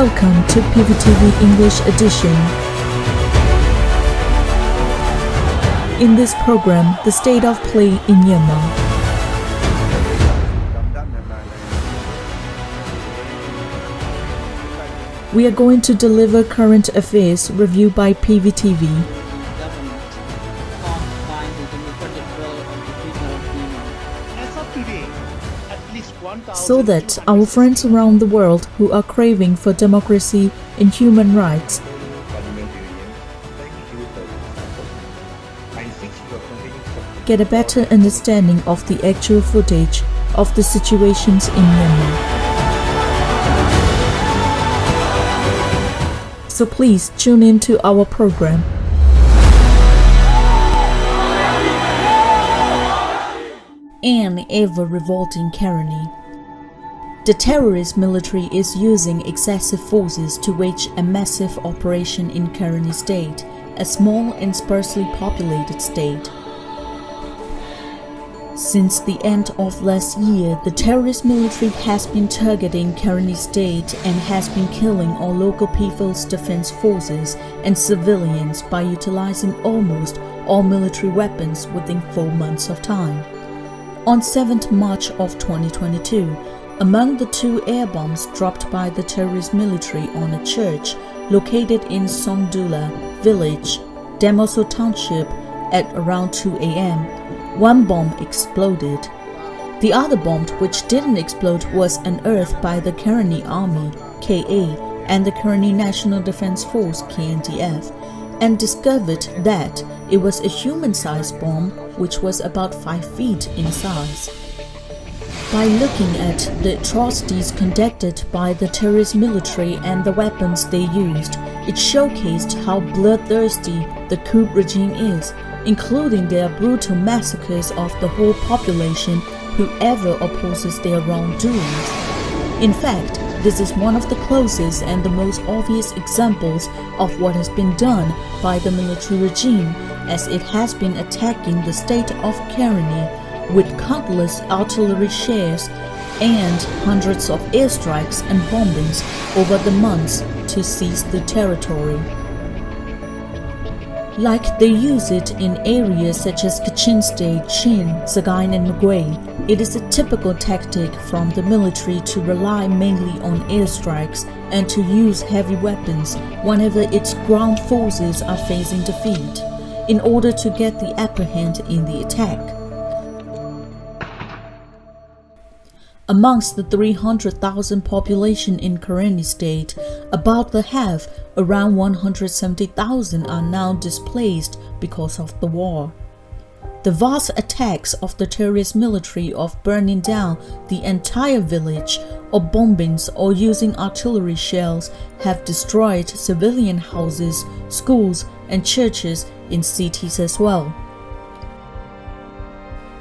Welcome to PVTV English Edition. In this program, the state of play in Myanmar. We are going to deliver current affairs review by PVTV. So that our friends around the world who are craving for democracy and human rights and get a better understanding of the actual footage of the situations in Myanmar. So please tune in to our program. An ever revolting Karenni. The terrorist military is using excessive forces to wage a massive operation in Karenni state, a small and sparsely populated state. Since the end of last year, the terrorist military has been targeting Karenni state and has been killing all local people's defense forces and civilians by utilizing almost all military weapons within four months of time. On 7th March of 2022, among the two air bombs dropped by the terrorist military on a church located in Songdula village, Demoso Township, at around 2 a.m., one bomb exploded. The other bomb, which didn't explode, was unearthed by the Karenni Army (KA) and the Karenni National Defense Force (KNDF), and discovered that it was a human-sized bomb, which was about five feet in size. By looking at the atrocities conducted by the terrorist military and the weapons they used, it showcased how bloodthirsty the coup regime is, including their brutal massacres of the whole population whoever opposes their wrongdoings. In fact, this is one of the closest and the most obvious examples of what has been done by the military regime as it has been attacking the state of Karenni with countless artillery shells and hundreds of airstrikes and bombings over the months to seize the territory. Like they use it in areas such as Kachin State, Chin, Sagaing, and Magway, it is a typical tactic from the military to rely mainly on airstrikes and to use heavy weapons whenever its ground forces are facing defeat, in order to get the upper hand in the attack. Amongst the 300,000 population in Karenni state, about the half, around 170,000 are now displaced because of the war. The vast attacks of the terrorist military of burning down the entire village or bombings or using artillery shells have destroyed civilian houses, schools, and churches in cities as well.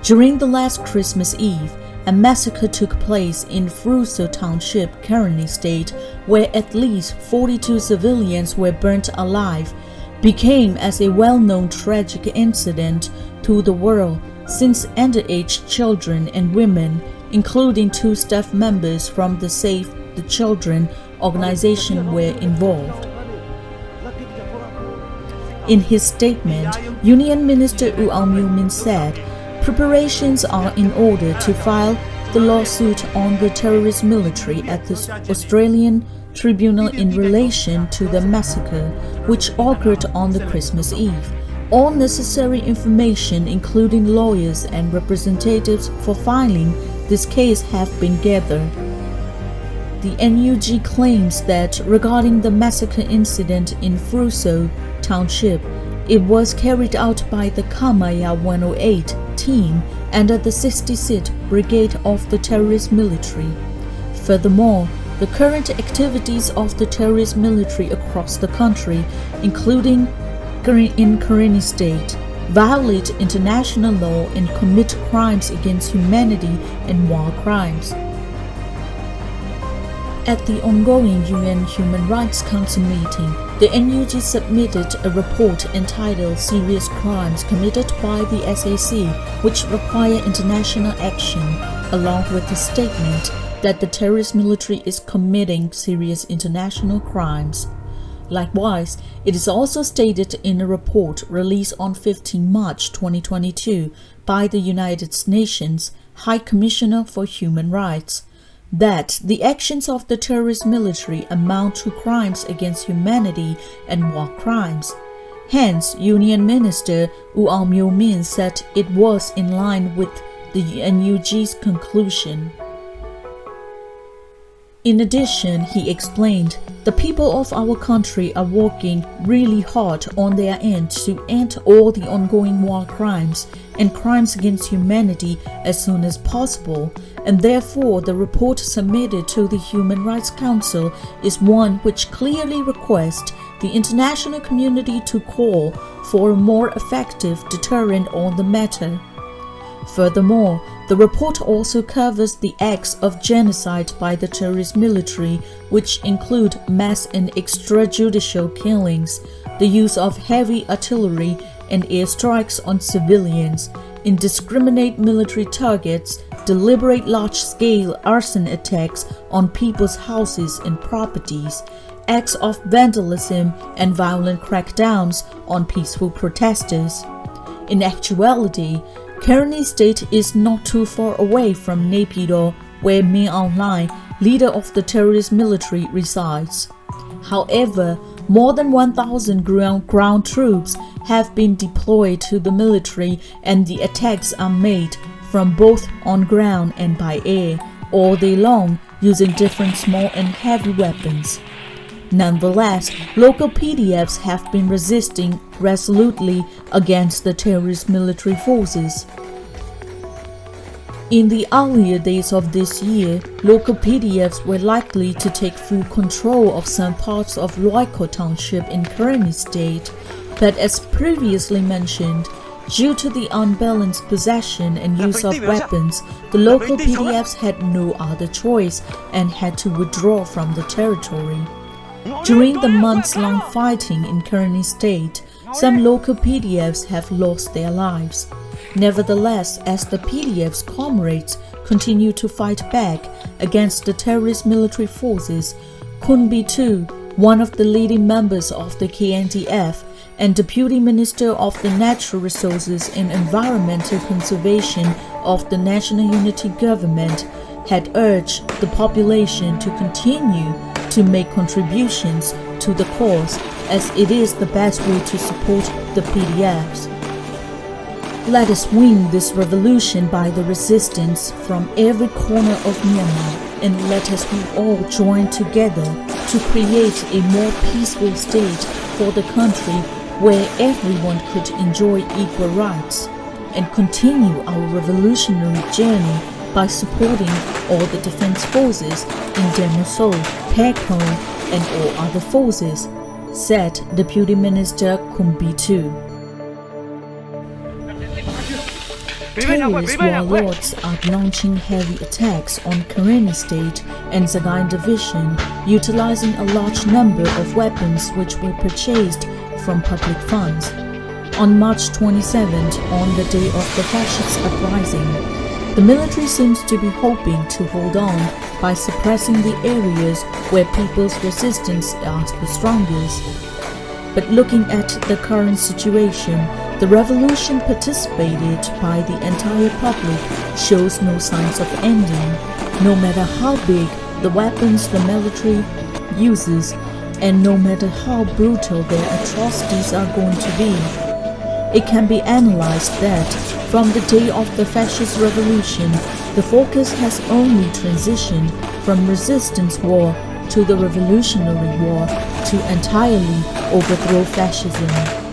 During the last Christmas Eve, a massacre took place in Hpruso Township, Karenni State, where at least 42 civilians were burnt alive, became as a well-known tragic incident to the world since underage children and women, including two staff members from the Save the Children organization were involved. In his statement, Union Minister U Aung Min said, preparations are in order to file the lawsuit on the terrorist military at the Australian tribunal in relation to the massacre which occurred on the Christmas Eve. All necessary information, including lawyers and representatives for filing this case, have been gathered. The NUG claims that regarding the massacre incident in Hpruso Township, it was carried out by the Kamaya 108 team at the 66th Brigade of the terrorist military. Furthermore, the current activities of the terrorist military across the country, including in Karenni State, violate international law and commit crimes against humanity and war crimes. At the ongoing UN Human Rights Council meeting, the NUG submitted a report entitled Serious Crimes Committed by the SAC, which require international action, along with a statement that the terrorist military is committing serious international crimes. Likewise, it is also stated in a report released on 15 March 2022 by the United Nations High Commissioner for Human Rights that the actions of the terrorist military amount to crimes against humanity and war crimes. Hence, Union Minister Aung Myo Min said it was in line with the NUG's conclusion. In addition, he explained, the people of our country are working really hard on their end to end all the ongoing war crimes and crimes against humanity as soon as possible, and therefore the report submitted to the Human Rights Council is one which clearly requests the international community to call for a more effective deterrent on the matter. Furthermore, the report also covers the acts of genocide by the terrorist military, which include mass and extrajudicial killings, the use of heavy artillery and airstrikes on civilians, indiscriminate military targets, deliberate large scale arson attacks on people's houses and properties, acts of vandalism, and violent crackdowns on peaceful protesters. In actuality, Karenni State is not too far away from Naypyidaw, where Min Aung Hlaing, leader of the terrorist military, resides. However, more than 1,000 ground, ground troops have been deployed to the military, and the attacks are made from both on ground and by air all day long using different small and heavy weapons. Nonetheless, local PDFs have been resisting resolutely against the terrorist military forces. In the earlier days of this year, local PDFs were likely to take full control of some parts of Loikaw Township in Karenni State, but as previously mentioned, due to the unbalanced possession and use of weapons, the local PDFs had no other choice and had to withdraw from the territory. During the months long fighting in Karenni State, some local PDFs have lost their lives. Nevertheless, as the PDF's comrades continue to fight back against the terrorist military forces, Khun Bedu, one of the leading members of the KNDF and Deputy Minister of the Natural Resources and Environmental Conservation of the National Unity Government, had urged the population to continue to make contributions to the cause as it is the best way to support the PDFs. Let us win this revolution by the resistance from every corner of Myanmar and let us be all join together to create a more peaceful state for the country where everyone could enjoy equal rights and continue our revolutionary journey by supporting all the defense forces in Demoso, Pekon, and all other forces, said Deputy Minister Khun Bedu. Terrorist warlords are launching heavy attacks on Karenni State and Sagaing Division, utilizing a large number of weapons which were purchased from public funds. On March 27th, on the day of the fascist uprising, the military seems to be hoping to hold on by suppressing the areas where people's resistance is the strongest. But looking at the current situation, the revolution participated by the entire public shows no signs of ending, no matter how big the weapons the military uses and no matter how brutal their atrocities are going to be. It can be analyzed that from the day of the fascist revolution, the focus has only transitioned from resistance war to the revolutionary war to entirely overthrow fascism.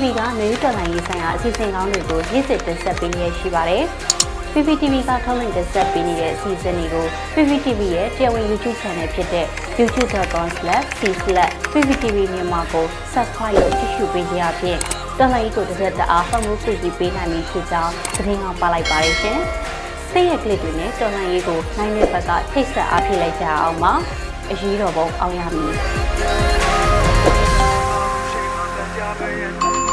PPTV ကမြို့တော်လိုင်းရေးဆိုင်ရာအစီအစဉ်ကောင်းတွေကိုရည်စည်တင်ဆက်ပေးနေရရှိပါတယ်။ PPTV ကထုတ်လွှင့်တင်ဆက်ပေးနေတဲ့အစီအစဉ်တွေကို PPTV ရဲ့တရားဝင် YouTube Channel ဖြစ်တဲ့ youtube.com/c/PPTV မြန်မာကို Subscribe လုပ်ကြည့်ရှုပေးကြရဖြင့်တော်လိုင်းကိုတစ်သက်တအားဖုန်းလို့ပြည်ပေးနိုင်ပြီဖြစ်ကြောင်းသတင်းအောင်ပါလိုက်ပါရရှင်။စိတ်ရက်ကလစ်တွေနဲ့တော်လိုင်းရေးကိုနိုင်တဲ့ဘက်ကထိတ်ဆက်အားဖြစ်လိုက်ကြအောင်ပါ။အရေးတော်ပုံအောင်ရမည်။ Thank you.